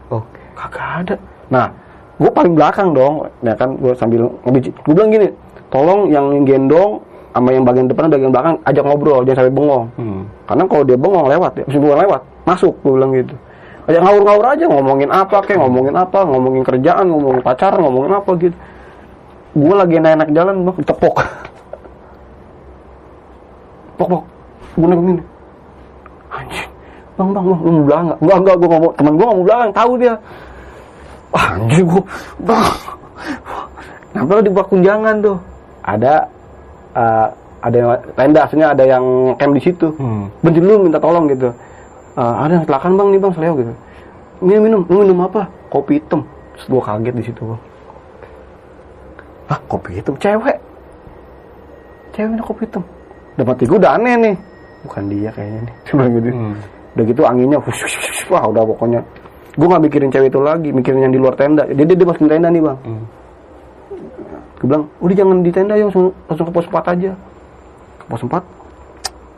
Oke. kagak ada. Nah gue paling belakang dong. Ya kan gue sambil ngebijit. Gue bilang gini tolong yang gendong sama yang bagian depan bagian belakang ajak ngobrol jangan sampai bengong. Hmm. karena kalau dia bengong lewat ya. Bukan lewat. Masuk gue bilang gitu. Ajak ngawur-ngawur aja ngomongin apa kayak ngomongin apa ngomongin kerjaan ngomongin pacaran ngomongin apa gitu. Gue lagi enak-enak jalan bang ditepok (laughs) pok pok. Gue nengok gini anjing. Bang bang bang. Lu mau belakang nggak? Enggak enggak gue ngomong teman gue nggak mau belakang tahu dia. Anjing gue bang. Nah, di bak kunjangan tuh. Ada eh, ada yang tenda aslinya ada yang camp di situ. Hmm. benci dulu minta tolong gitu. Eh, ada yang kecelakaan bang nih bang seleo gitu. Minum minum lu minum apa? Kopi hitam. Terus gue kaget di situ bang ah kopi hitam? Cewek. Cewek minum kopi hitam. Dapat gue udah aneh nih. Bukan dia kayaknya nih (laughs) Dia bilang gitu. Hmm. udah gitu anginnya wush, wush, wush, wah udah pokoknya. Gue nggak mikirin cewek itu lagi mikirin yang di luar tenda. Jadi dia masukin tenda nih bang. Hmm. Gue bilang udah jangan di tenda ya langsung, langsung ke pos 4 aja. Ke pos 4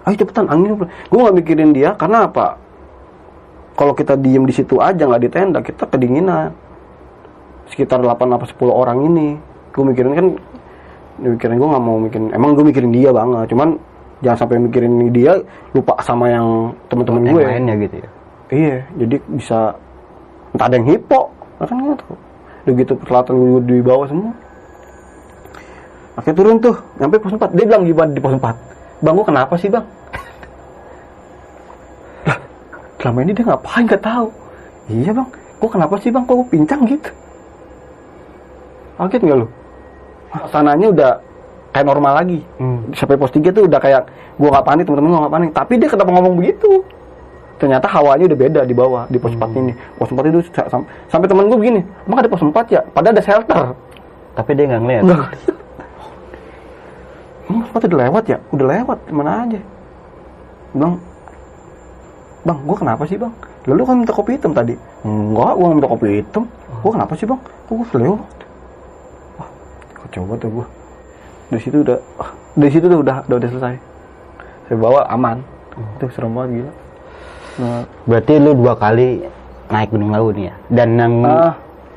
ayo cepetan angin. Gue nggak mikirin dia karena apa? Kalau kita diem di situ aja nggak di tenda kita kedinginan. Sekitar 8 apa 10 orang ini. Gue mikirin kan mikirin gue nggak mau mikirin emang gue mikirin dia banget. Cuman jangan sampai mikirin dia lupa sama yang teman-teman yang gue lainnya gitu ya? Iya, jadi bisa entah ada yang hipo, kan gitu peralatan gue di bawah semua. Akhirnya turun tuh, nyampe pos 4. Dia bilang gimana di pos 4? Bang, gua kenapa sih bang? (laughs) lah, selama ini dia ngapain gak tahu. Iya bang, gua kenapa sih bang? Kok gua pincang gitu? Kaget nggak lu? Sananya udah kayak normal lagi. Hmm. Sampai pos 3 tuh udah kayak gua nggak panik, teman-teman gua nggak panik. Tapi dia kenapa ngomong begitu? ternyata hawanya udah beda di bawah di pos 4 ini pos 4 itu sa- sam- sampai temen gue begini emang ada pos 4 ya padahal ada shelter tapi dia nggak ngeliat emang 4 udah lewat ya? Udah lewat mana aja. Bang. Bang gue kenapa sih bang? Lalu kan minta kopi hitam tadi. Enggak gue minta kopi hitam. Gue kenapa sih bang? Kok gue lewat? Wah kok coba tuh gue dari situ udah ah, dari situ tuh udah udah, udah selesai. Saya bawa aman. Itu serem banget gila. Nah, berarti lu dua kali naik gunung lawu nih ya? Dan yang Ah.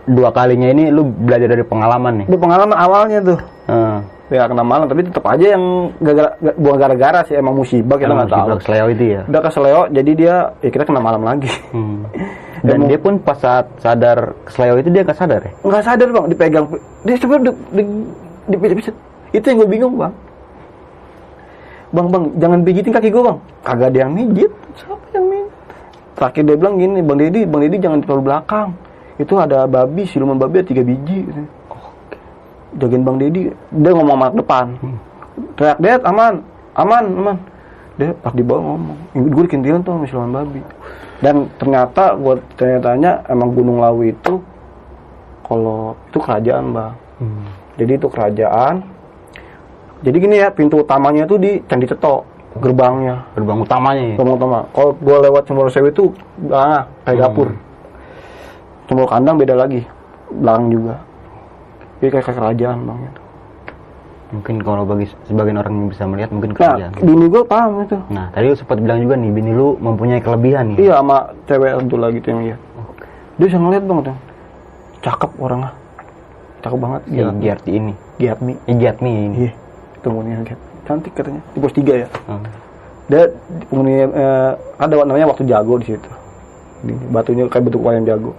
dua kalinya ini lu belajar dari pengalaman nih? Itu pengalaman awalnya tuh. Hmm. Ya kena malam, tapi tetap aja yang gara-gara ga- bukan gara-gara sih emang musibah kita nggak tahu. Seleo itu ya Udah ke Seleo, jadi dia ya kita kena malam lagi. Hmm. (laughs) Dan Emang- dia pun pas saat sadar Sleo itu dia nggak sadar ya? Nggak sadar bang, dipegang. Dia sebenarnya di, di, di, Itu yang gue bingung bang. Bang bang, jangan pijitin kaki gue bang. Kagak ada yang mijit. Siapa yang mijit? Terakhir dia bilang gini, bang Deddy, bang Deddy jangan terlalu belakang. Itu ada babi, siluman babi ada tiga biji. Gitu. Jagain bang Deddy, dia ngomong sama depan. Teriak, Ded, aman, aman, aman. Dia pas di bawah ngomong, gue dikintilin tuh sama siluman babi. Dan ternyata gue tanya-tanya emang Gunung Lawu itu kalau itu kerajaan bang. Jadi itu kerajaan. Jadi gini ya pintu utamanya itu di Candi Ceto gerbangnya. Gerbang utamanya ya? Gerbang utama. Kalau gue lewat Cemoro Sewu itu ah, kayak dapur. Cemoro kandang beda lagi, belakang juga. Jadi kayak, kerajaan bang. Itu. Mungkin kalau bagi sebagian orang yang bisa melihat mungkin Nah, kerajaan. bini gue paham itu. Nah, tadi lu sempat bilang juga nih, bini lu mempunyai kelebihan nih. Iya sama cewek lagi tuh yang lihat. Dia bisa ngeliat bang tuh. Cakep orangnya. Cakep banget. Si Gila. Giarti ini. Giatmi. Eh, Giatmi ini. Iya. Penghuninya lihat. Cantik katanya. Di pos 3 ya. Hmm. Dia di- penghuni eh, ada namanya waktu jago di situ. Di, batunya kayak bentuk wayang jago.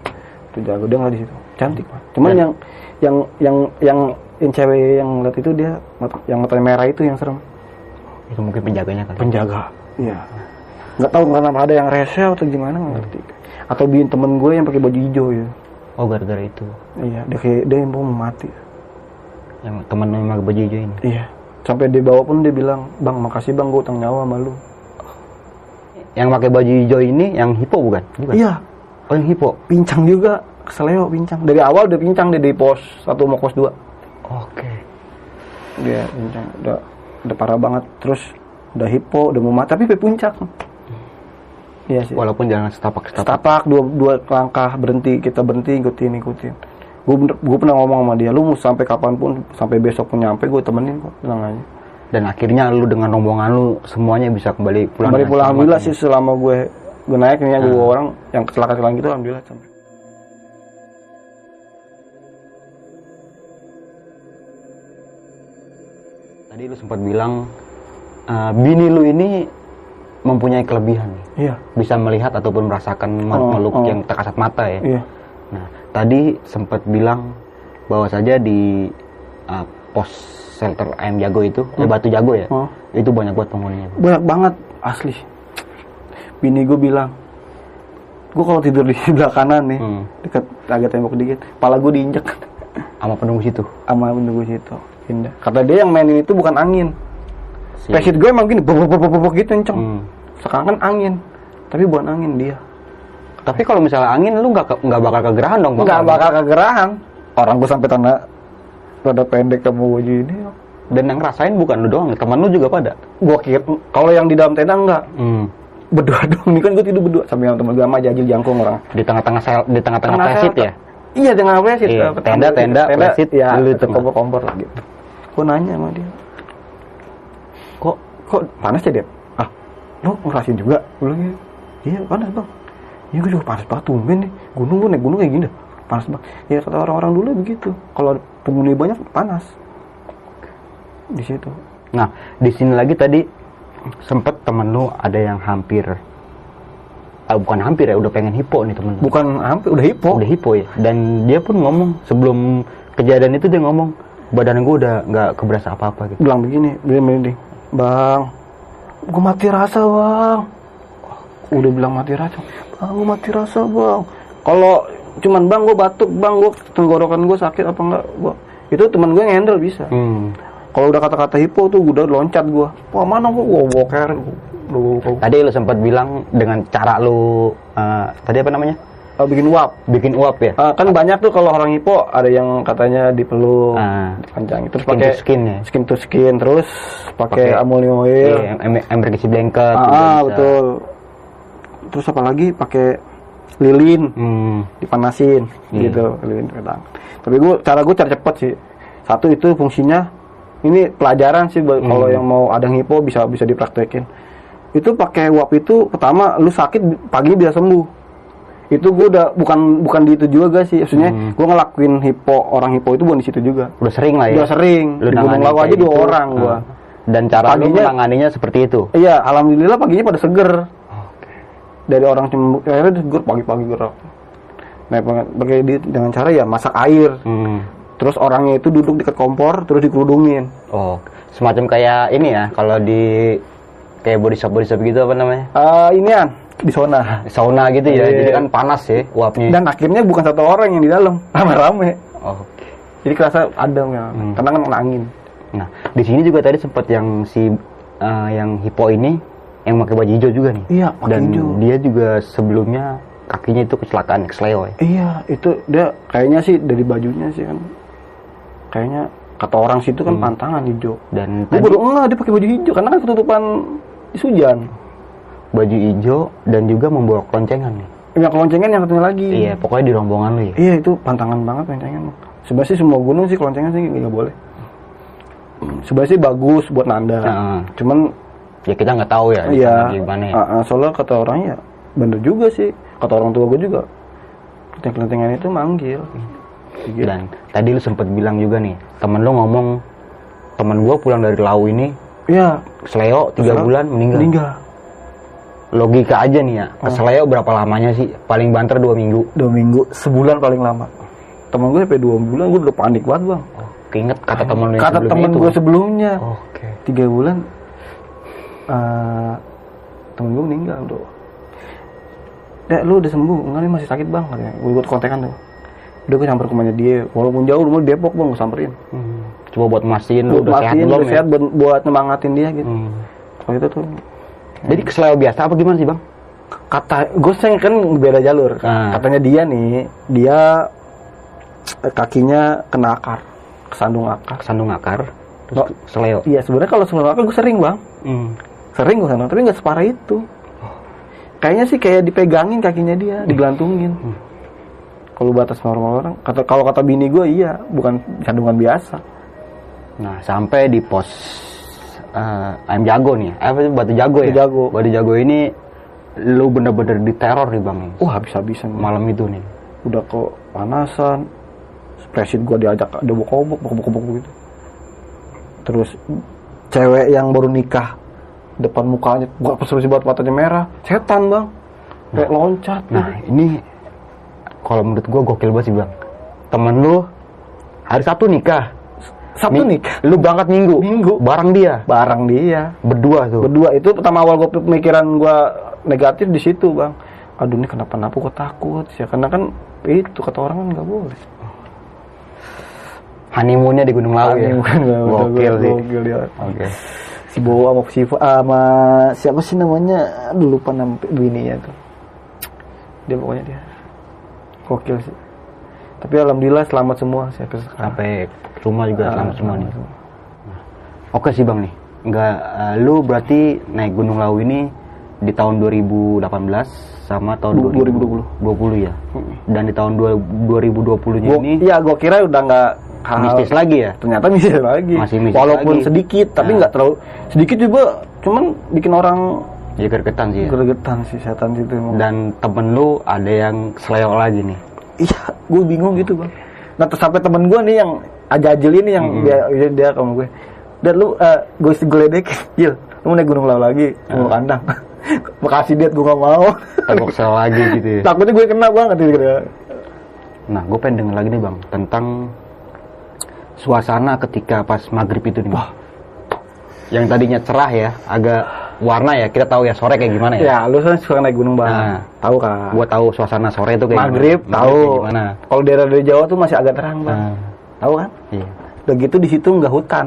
Itu jago dia nggak di situ. Cantik, Pak. Cuman Dan- yang yang yang yang yang cewek yang lihat itu dia mata- yang matanya merah itu yang serem. Itu mungkin penjaganya kali. Penjaga. Iya. Nggak tahu kenapa ada yang rese atau gimana nggak ngerti. Atau bikin temen gue yang pakai baju hijau ya. Oh, gara-gara itu. Iya, dia kayak dia yang mau mati. Yang temen yang pakai baju hijau ini. Iya. Sampai dia bawa pun dia bilang, "Bang, makasih Bang, gue utang nyawa sama lu." Yang pakai baju hijau ini yang hipo bukan? Bukan. Iya, Oh, yang hipo. pincang juga. Keseleo pincang. Dari awal udah pincang dia di pos satu mau pos 2. Oke. Dia pincang udah udah parah banget. Terus udah hipo, udah mau mati tapi sampai puncak. Iya sih. Walaupun jangan setapak-setapak. Setapak dua dua langkah berhenti, kita berhenti ikutin ikutin. Gue gue pernah ngomong sama dia, lu mau sampai kapan pun, sampai besok pun nyampe, gue temenin kok, tenang aja. Dan akhirnya lu dengan rombongan lu semuanya bisa kembali pulang. Kembali pulang alhamdulillah nih. sih selama gue gue naik nih Ah. dua orang yang kecelakaan gitu alhamdulillah sampai. Tadi lu sempat bilang eh, bini lu ini mempunyai kelebihan nih. Iya, Bisa melihat ataupun merasakan Oh, makhluk oh. yang tak kasat mata ya. iya. Nah, tadi sempat bilang bahwa saja di uh, pos shelter ayam jago itu, eh, batu jago ya, Oh. itu banyak buat penghuninya. banyak banget asli bini gue bilang gue kalau tidur di (laughs) sebelah kanan nih Hmm. dekat agak tembok dikit kepala gue diinjek Sama penunggu situ. sama penunggu situ pindah kata dia yang mainin itu bukan angin. Si- pesit gue emang gini bobok bobok bobok gitu kenceng Hmm. sekarang kan angin. Tapi bukan angin dia. Tapi kalau misalnya angin, lu nggak nggak bakal kegerahan dong. Nggak bakal kegerahan. Orang gue sampai tanda rada pendek sama baju ini Dan yang ngerasain bukan lu doang, teman lu juga pada. gue kira kalau yang di dalam tenda enggak Hmm. berdua (laughs) dong ini kan gue tidur berdua. Sama yang teman gue sama jajil jangkung orang. Di tengah-tengah sel, di tengah-tengah Tengah pesit sel- ya. iya dengan plesit Iya, tenda, tenda, plesit, ya dulu itu itu. kompor kompor lah gitu gue nanya sama dia. Kok kok panas ya dia ah lo ngerasain juga? Bilang "Iya." iya panas bang. Iya gue juga panas banget tumben nih. Gunung gue naik gunung kayak gini. Panas banget. Ya kata orang-orang dulu begitu. Kalau penghuni banyak panas. Di situ. Nah, di sini lagi tadi sempet temen lu ada yang hampir ah, bukan hampir ya, udah pengen hipo nih temen bukan hampir udah hipo. Udah hipo ya. Dan dia pun ngomong sebelum kejadian itu dia ngomong badan gue udah nggak keberasa apa-apa gitu. bilang begini dia merinding bang gue mati rasa bang. Udah bilang mati rasa bang gue mati rasa bang. Kalau cuman bang gue batuk bang gue tenggorokan gue sakit apa enggak? Gua itu teman gue ngendel bisa. Hmm. kalau udah kata-kata hipo tuh udah loncat gue wah mana gue gue boker Tadi lu sempat bilang dengan cara lu eh, tadi apa namanya? Oh, bikin uap Bikin uap ya. Ah, kan banyak tuh kalau orang hipo ada yang katanya dipeluk Ah. dipancang terus Skin pakai skin ya. skin to skin terus pakai ammonium oil Iya, em- emergency blanket. juga ah, bisa. betul terus apa lagi pakai lilin Hmm. dipanasin Iya. gitu lilin ke tangan tapi gue cara gue cara cepet sih satu itu fungsinya ini pelajaran sih buat kalau Hmm. yang mau ada hipo bisa bisa dipraktekin itu pakai uap itu pertama lu sakit pagi bisa sembuh itu gue udah bukan bukan di itu juga guys sih maksudnya Hmm. gue ngelakuin hipo orang hipo itu bukan di situ juga Udah sering lah ya. udah sering Lu di Gunung Lawu aja dua gitu. orang gua Ah. Dan cara lu Paginya- menanganinya seperti itu. iya alhamdulillah paginya pada seger dari orang cuma akhirnya seger pagi-pagi gerak nah pakai dengan cara ya masak air Hmm. terus orangnya itu duduk dekat kompor terus dikerudungin Oh, semacam kayak ini ya, kalau di kayak body shop body shop gitu apa namanya? Eh inian di zona Sauna gitu ya. Iya. Jadi kan panas ya uapnya. dan akhirnya bukan satu orang yang di dalam (laughs) rame-rame Oke. jadi kerasa adem ya Hmm. karena kan angin Nah, di sini juga tadi sempat yang si eh, yang hipo ini yang pakai baju hijau juga nih. Iya, pakai Dan hijau. dia juga sebelumnya kakinya itu kecelakaan Xleo ya. iya itu dia kayaknya sih dari bajunya sih kan kayaknya kata orang situ kan pantangan hijau Dan gue baru enggak dia pakai baju hijau karena kan ketutupan sujan baju hijau dan juga membawa keloncengan nih. yang keloncengan yang satunya lagi Iya, pokoknya di rombongan lu ya. Iya itu pantangan banget keloncengan. Sebenarnya sih semua gunung sih keloncengan sih nggak boleh. Sebenarnya sih bagus buat nanda. Heeh. Cuman Ya kita nggak tahu ya iya, gimana ya. soalnya kata orangnya bener juga sih. Kata orang tua gue juga. Keloncengan itu manggil. Gitu. Dan tadi lu sempet bilang juga nih, temen lu ngomong temen gua pulang dari Lau ini Iya. Seleo tiga bulan meninggal. Meninggal. Logika aja nih ya. Ke Seleo berapa lamanya sih? Paling banter dua minggu. Dua minggu, sebulan paling lama. Temen gue sampai dua bulan gue udah panik banget bang. Oh, keinget kata temen Kata temen itu. gue sebelumnya. Oke. tiga bulan eh temen gue meninggal udah Dek lu udah sembuh enggak nih masih sakit bang katanya gue ikut kontekan tuh udah gue samper ke rumahnya dia walaupun jauh rumah Depok bang gue samperin Hmm. Coba buat mastiin lu buat udah sehat belum udah ya? sehat buat, buat nyemangatin dia gitu Hmm. kalau itu tuh Jadi ke Seleo biasa apa gimana sih bang? kata gue sih kan beda jalur Ah. katanya dia nih dia eh, kakinya kena akar kesandung akar Kesandung akar. Terus Oh. Seleo. iya sebenarnya kalau kesandung akar gue sering bang Hmm. sering gue sana tapi nggak separah itu kayaknya sih kayak dipegangin kakinya dia digelantungin kalau batas normal orang kata kalau kata bini gue iya bukan kandungan biasa Nah sampai di pos eh, ayam jago nih, eh, apa itu batu jago ya? Batu Jago. Batu jago ini lu bener-bener diteror nih bang. wah habis-habisan Malam itu nih. udah ke panasan spreadsheet gue diajak ada bokobok bokobok gitu terus cewek yang baru nikah depan mukanya buat pesawat buat matanya merah setan bang kayak loncat Nah ini kalau menurut gua gokil banget sih bang. Temen lu hari Sabtu nikah. Sabtu Mi- nikah Lu berangkat minggu. Minggu. Barang dia. barang dia Berdua tuh. berdua itu pertama awal gue pemikiran gue negatif di situ bang aduh ini kenapa napa gue takut ya karena kan itu kata orang kan nggak boleh Honeymoonnya di Gunung Lawu ya. Gokil sih. gokil dia Oke. si Bowo sama si sama siapa sih namanya aduh lupa nama bininya tuh dia pokoknya dia gokil sih tapi alhamdulillah selamat semua saya sekarang Sampai rumah juga Ah, selamat semua nih. semua. Oke sih bang nih. Nggak, eh, lu berarti naik Gunung Lawu ini di tahun 2018 sama tahun Du- 2020. 20 ya. Dan di tahun dua- 2020 Gua, ini iya gua kira udah nggak hal mistis lagi ya. ternyata mistis lagi Masih mistis walaupun lagi. sedikit tapi Nah. nggak terlalu sedikit juga cuman bikin orang Ya gergetan sih ya. gregetan sih setan situ emang. Dan temen lu ada yang seleo lagi nih. Iya gue bingung gitu bang. Nah terus sampai temen gue nih yang ajajil ini yang dia dia, dia sama gue. Dan lu eh, gue geledekin Jil lu mau naik gunung lawu lagi? Mau kandang. (laughs) Makasih diet gue gak mau. Takut seleo lagi gitu ya. Takutnya gue kena banget gitu Nah, gue pengen denger lagi nih bang tentang suasana ketika pas maghrib itu nih. Bang. Yang tadinya cerah ya, agak warna ya. Kita tahu ya sore kayak gimana ya. Ya lu kan suka naik gunung bang Nah. Tahu kan Gue tahu suasana sore itu kayak Maghrib gimana. tahu kayak gimana. Kalau daerah dari Jawa tuh masih agak terang bang Nah, Tahu kan iya. Udah gitu di situ nggak hutan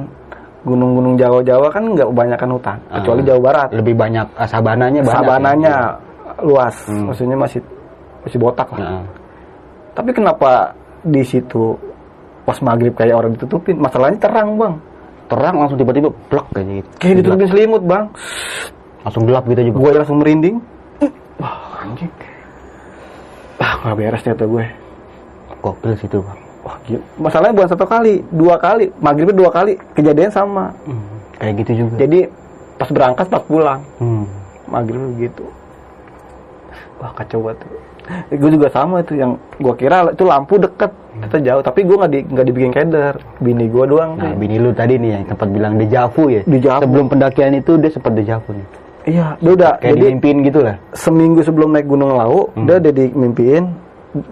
Gunung-gunung Jawa-Jawa kan nggak kebanyakan hutan Kecuali Ah. Jawa Barat Lebih banyak ah, sabananya banyak. Sabananya ya. luas Hmm. Maksudnya masih masih botak lah Nah, Tapi kenapa di situ pas maghrib kayak orang ditutupin? Masalahnya terang bang. Terang langsung tiba-tiba blok kayak gitu. Kayak Gelap. ditutupin selimut bang. Langsung gelap gitu juga. Gue langsung merinding. Wah anjing. Ah nggak beres ternyata gue. Gokil situ bang. Wah gila. Masalahnya bukan satu kali, dua kali. Maghribnya dua kali. Kejadian sama. Hmm, kayak gitu juga. Jadi pas berangkat pas pulang. Hmm. Maghrib begitu. Wah kacau banget. (laughs) Gue juga sama itu yang gue kira itu lampu deket kita jauh tapi gue nggak di nggak dibikin keder bini gue doang Nah, tuh. bini lu tadi nih yang sempat bilang dejavu ya. Dejavu. Sebelum pendakian itu dia sempat dejavu nih. iya dia udah Kayak jadi dimimpiin gitu lah. seminggu sebelum naik Gunung Lawu, Hmm. dia udah dimimpiin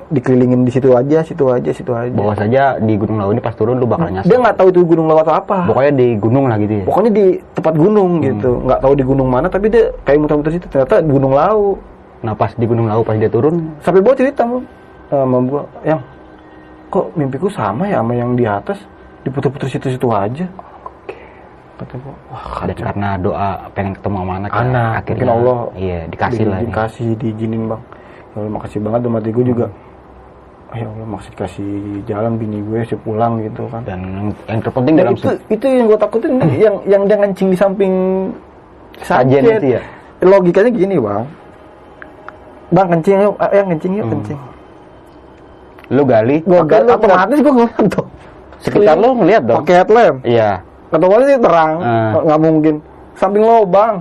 dikelilingin di situ aja, situ aja, situ aja. Bahwa saja di Gunung Lawu ini pas turun lu bakal nyasar. Dia nggak tahu itu Gunung Lawu atau apa. Pokoknya di gunung lah gitu ya. Pokoknya di tempat gunung Hmm. gitu, nggak tahu di gunung mana, tapi dia kayak muter-muter situ. Ternyata Gunung Lawu. Nah pas di Gunung Lawu pas dia turun, Sampai bawa cerita mau sama gua, yang kok mimpiku sama ya sama yang di atas, diputer-puter situ-situ aja. Kata gua, wah kacau. karena doa pengen ketemu sama anak, ya, Anak, akhirnya mungkin Allah iya dikasih Di- lah. nih. Dikasih, diizinin bang. Ya Allah makasih banget sama gue juga. Ah, Ya Allah maksud kasih jalan bini gue sih pulang gitu kan. Dan yang, yang terpenting Dan dalam itu itu yang gue takutin (coughs) yang yang dia ngencing di samping Sajen itu ya? Logikanya gini bang. Bang kencing yuk, eh yang kencing yuk kencing. lu gali, Gue pakai gal lu otomatis gue ngeliat tuh. sekitar lu ngeliat dong. Pakai headlamp. Iya. Otomatis sih terang, Ah. nggak nggak mungkin. Samping lobang.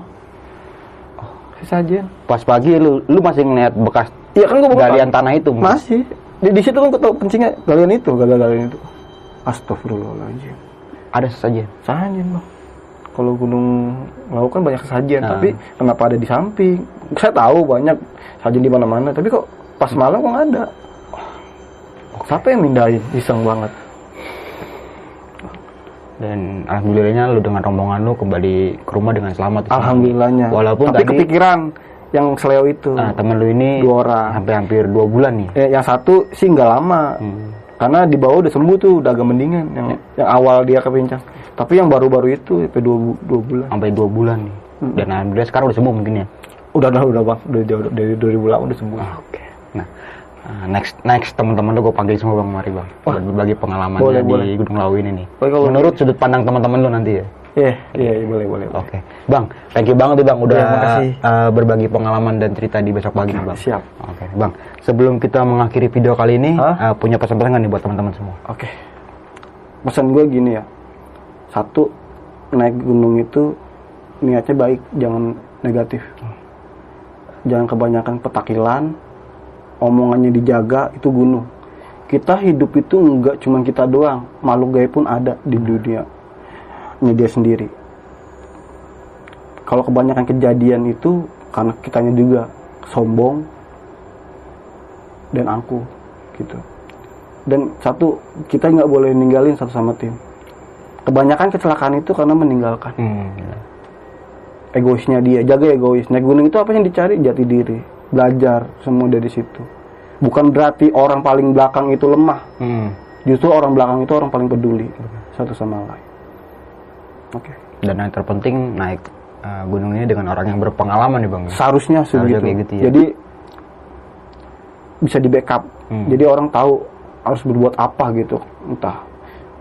Si sajen. Pas pagi lu lu masih ngeliat bekas Iya kan gue galian tanah itu. Masih. Di, di situ kan tau kencingnya galian itu, galian-galian itu. Astagfirullahaladzim. Ada saja. Sajen bang. Kalau gunung lawu kan banyak sajian, Nah. tapi kenapa ada di samping? Saya tahu banyak sajian di mana-mana, tapi kok pas malam kok nggak ada? Siapa yang mindahin? Iseng banget. Dan alhamdulillahnya lu dengan rombongan lu kembali ke rumah dengan selamat. Alhamdulillahnya. Walaupun tapi tadi kepikiran yang seleo itu. nah, temen lu ini Dua orang. sampai hampir dua bulan nih. Eh, yang satu sih nggak lama. Hmm. Karena di bawah udah sembuh tuh, udah agak mendingan. Yang yang awal dia kepincang. Tapi yang baru-baru itu sampai dua, bu- dua bulan. Sampai dua bulan nih. Hmm. Dan alhamdulillah sekarang udah sembuh mungkin ya. Udah udah udah bang, udah jauh dari 2008 udah sembuh. Oke. Nah, uh, next next teman-teman lu gue panggil semua bang mari bang. Buat berbagi pengalamannya Boleh, di boleh. Gunung Lawu ini nih. Boleh, kalau Menurut sudut pandang teman-teman lu nanti ya. Iya, iya, iya, boleh, boleh. boleh. Oke, bang, thank you banget bang udah makasih. uh, berbagi pengalaman dan cerita di besok pagi bang. siap. Oke, bang. Sebelum kita mengakhiri video kali ini, Hah? uh, punya pesan-pesan nggak nih buat teman-teman semua? Oke. Pesan gue gini ya. Satu, naik gunung itu niatnya baik, jangan negatif. Jangan kebanyakan petakilan, omongannya dijaga, itu gunung. Kita hidup itu enggak cuma kita doang, makhluk gaib pun ada di dunia. Nya dia sendiri. Kalau kebanyakan kejadian itu karena kitanya juga sombong dan angkuh gitu. Dan satu kita nggak boleh ninggalin satu sama tim. Kebanyakan kecelakaan itu karena meninggalkan. Hmm. egoisnya dia jaga egois. Naik gunung itu apa yang dicari? Jati diri belajar semua dari situ. Bukan berarti orang paling belakang itu lemah. Hmm. justru orang belakang itu orang paling peduli satu sama lain oke Dan yang terpenting naik uh, gunung ini dengan orang yang berpengalaman nih bang. seharusnya segitu kayak gitu ya. jadi bisa di backup Hmm. jadi orang tahu harus berbuat apa gitu entah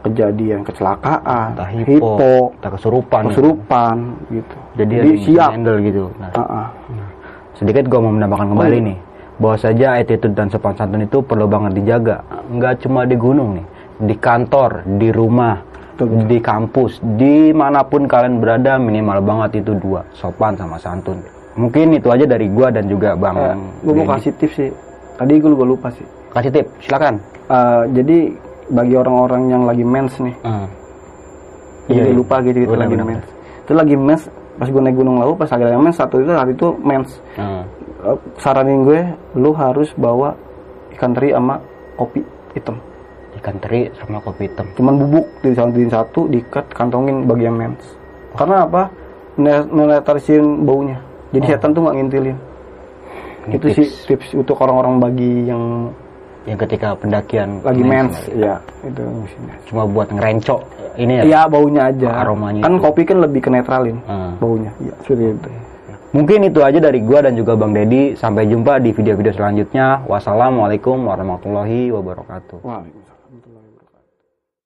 kejadian kecelakaan Entah hipo, entah kesurupan. kesurupan gitu Jadi, Jadi harus siap handle gitu. Nah, Ah, ah. nah, sedikit gue mau menambahkan kembali nih bahwa saja attitude dan sopan santun itu perlu banget dijaga nggak cuma di gunung nih di kantor di rumah di kampus. Di mana pun kalian berada minimal banget itu dua. Sopan sama santun. Mungkin itu aja dari gua dan juga bang gue mau kasih tips sih. Tadi gue gue lupa sih. Kasih tip silakan. Eh, jadi bagi orang-orang yang lagi mens nih. Jadi Iya, iya. lupa gitu gitu Benar, lagi mens. itu lagi mens pas gue naik gunung lawu pas ada mens satu itu hari itu mens. Hmm. Eh, saranin gue lu harus bawa ikan teri sama kopi hitam ikan teri sama kopi hitam cuman bubuk di satu diikat kantongin bagian mens karena apa Ne- menetralisin baunya jadi setan tuh nggak ngintilin Ini itu sih tips untuk orang-orang bagi yang yang ketika pendakian lagi mens lagi. ya itu fungsinya. cuma buat ngerencok ini ya ya baunya aja Aromanya kan itu. kopi kan lebih ke netralin Hmm. baunya ya seperti itu Mungkin itu aja dari gua dan juga Bang Dedi. Sampai jumpa di video-video selanjutnya. Wassalamualaikum warahmatullahi wabarakatuh. Waalaikumsalam warahmatullahi wabarakatuh